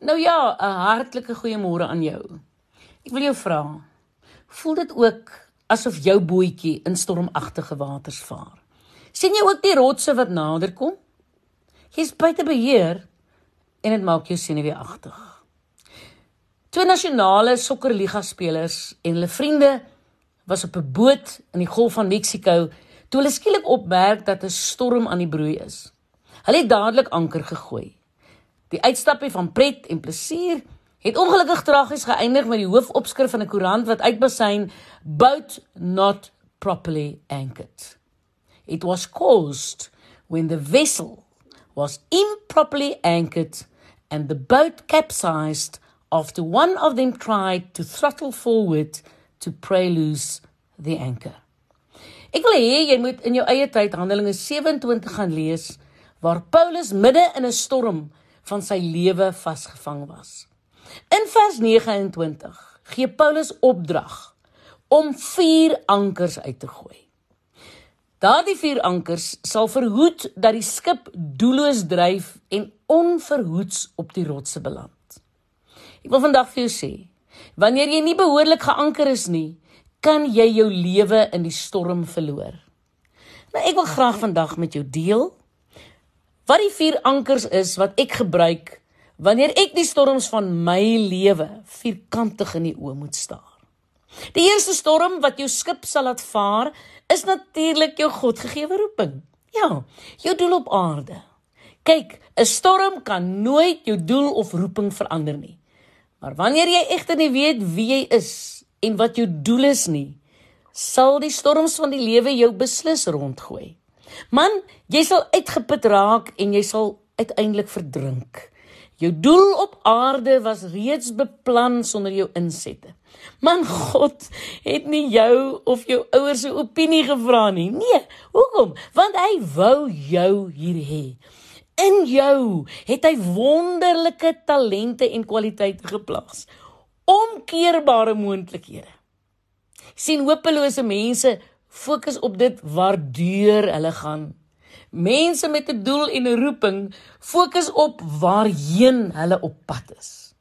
Nou ja, 'n hartlike goeiemôre aan jou. Ek wil jou vra, voel dit ook asof jou bootjie in stormagtige waters vaar? sien jy ook die rotse wat nader kom? Jy's buite beheer en dit maak jou senuweeagtig. Twee nasionale sokkerliga spelers en hulle vriende was op 'n boot in die Golf van Mexiko toe hulle skielik opmerk dat 'n storm aan die broei is. Hulle het dadelik anker gegooi. Die uitstappie van pret en plesier het ongelukkig tragies geëindig met die hoofopskrif van 'n koerant wat uitbasyn boat not properly anchored. It was caused when the vessel was improperly anchored and the boat capsized after one of them tried to throttle forward to pray loose the anchor. Ek wil hê jy moet in jou eie tyd Handelinge 27 gaan lees waar Paulus midde in 'n storm van sy lewe vasgevang was. In vers 29 gee Paulus opdrag om vier ankers uit te gooi. Daardie vier ankers sal verhoed dat die skip doelloos dryf en onverhoeds op die rotse beland. Ek wil vandag vir jou sê, wanneer jy nie behoorlik geanker is nie, kan jy jou lewe in die storm verloor. Nou ek wil graag vandag met jou deel wat die vier ankers is wat ek gebruik wanneer ek die storms van my lewe vierkantig in die oë moet staar. Die eerste storm wat jou skip sal laat vaar, is natuurlik jou Godgegewe roeping. Ja, jou doel op aarde. Kyk, 'n storm kan nooit jou doel of roeping verander nie. Maar wanneer jy egter nie weet wie jy is en wat jou doel is nie, sal die storms van die lewe jou beslis rondgooi. Man, jy sal uitgeput raak en jy sal uiteindelik verdrink. Jou doel op aarde was reeds beplan sonder jou insette. Man God het nie jou of jou ouers se opinie gevra nie. Nee, hoekom? Want hy wou jou hier hê. In jou het hy wonderlike talente en kwaliteite geplaas. Omkeerbare moontlikhede. sien hopelose mense fokus op dit waardeur hulle gaan. Mense met 'n doel en 'n roeping fokus op waarheen hulle op pad is.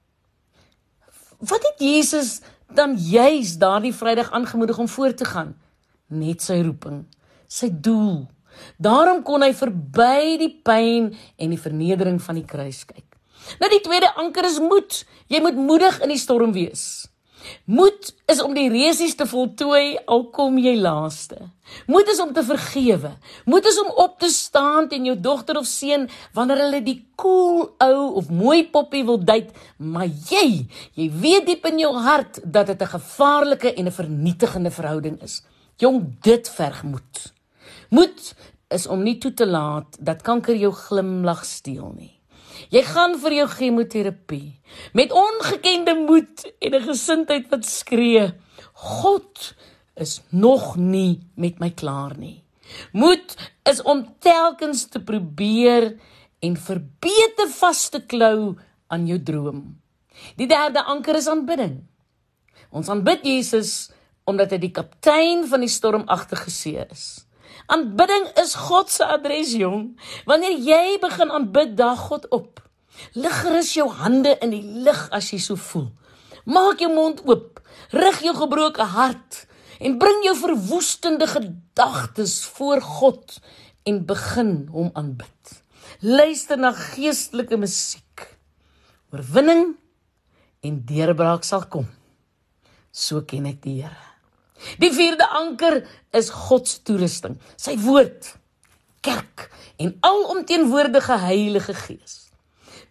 Wat het Jesus dan juis daardie Vrydag aangemoedig om voort te gaan? Net sy roeping, sy doel. Daarom kon hy verby die pyn en die vernedering van die kruis kyk. Nou die tweede anker is moed. Jy moet moedig in die storm wees. Moed is om die resies te voltooi al kom jy laaste. Moed is om te vergewe. Moed is om op te staan teen jou dogter of seun wanneer hulle die cool ou of mooi poppie wil date, maar jy, jy weet diep in jou hart dat dit 'n gevaarlike en 'n vernietigende verhouding is. Jong, dit verg moed. Moed is om nie toe te laat dat kanker jou glimlag steel nie. Jy gaan vir jou chemoterapie met ongekende moed en 'n gesindheid wat skree: God is nog nie met my klaar nie. Moed is om telkens te probeer en verbeter vas te klou aan jou droom. Die derde anker is aanbidding. Ons aanbid Jesus omdat hy die kaptein van die stormagtige see is. Aanbidding is God se adres, jong. Wanneer jy begin aanbid, daag God op. Lig gerus jou hande in die lig as jy so voel. Maak jou mond oop. Rig jou gebroke hart en bring jou verwoestende gedagtes voor God en begin hom aanbid. Luister na geestelike musiek. Oorwinning en deurbraak sal kom. So ken ek die Here. Die vierde anker is God se toerusting, sy woord, kerk en alomteenwoordige Heilige Gees.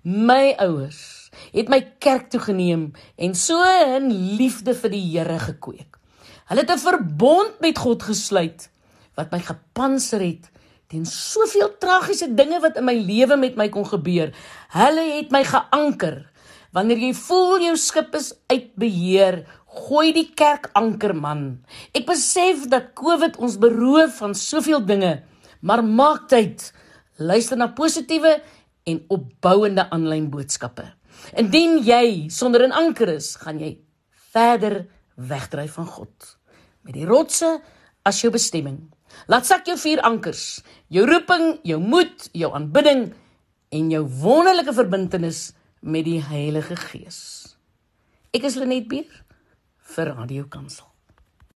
My ouers het my kerk toe geneem en so 'n liefde vir die Here gekweek. Hulle het 'n verbond met God gesluit wat my gepanser het teen soveel tragiese dinge wat in my lewe met my kon gebeur. Hulle het my geanker. Wanneer jy voel jou skip is uit beheer, Gooi die kerk anker man. Ek besef dat COVID ons beroof van soveel dinge, maar maak tyd. Luister na positiewe en opbouende aanlyn boodskappe. Indien jy sonder 'n anker is, gaan jy verder wegdryf van God. Met die rotse as jou bestemming. Laat sak jou vier ankers: jou roeping, jou moed, jou aanbidding en jou wonderlike verbintenis met die Heilige Gees. Ek is Lenet Beer vir Radio Kansel.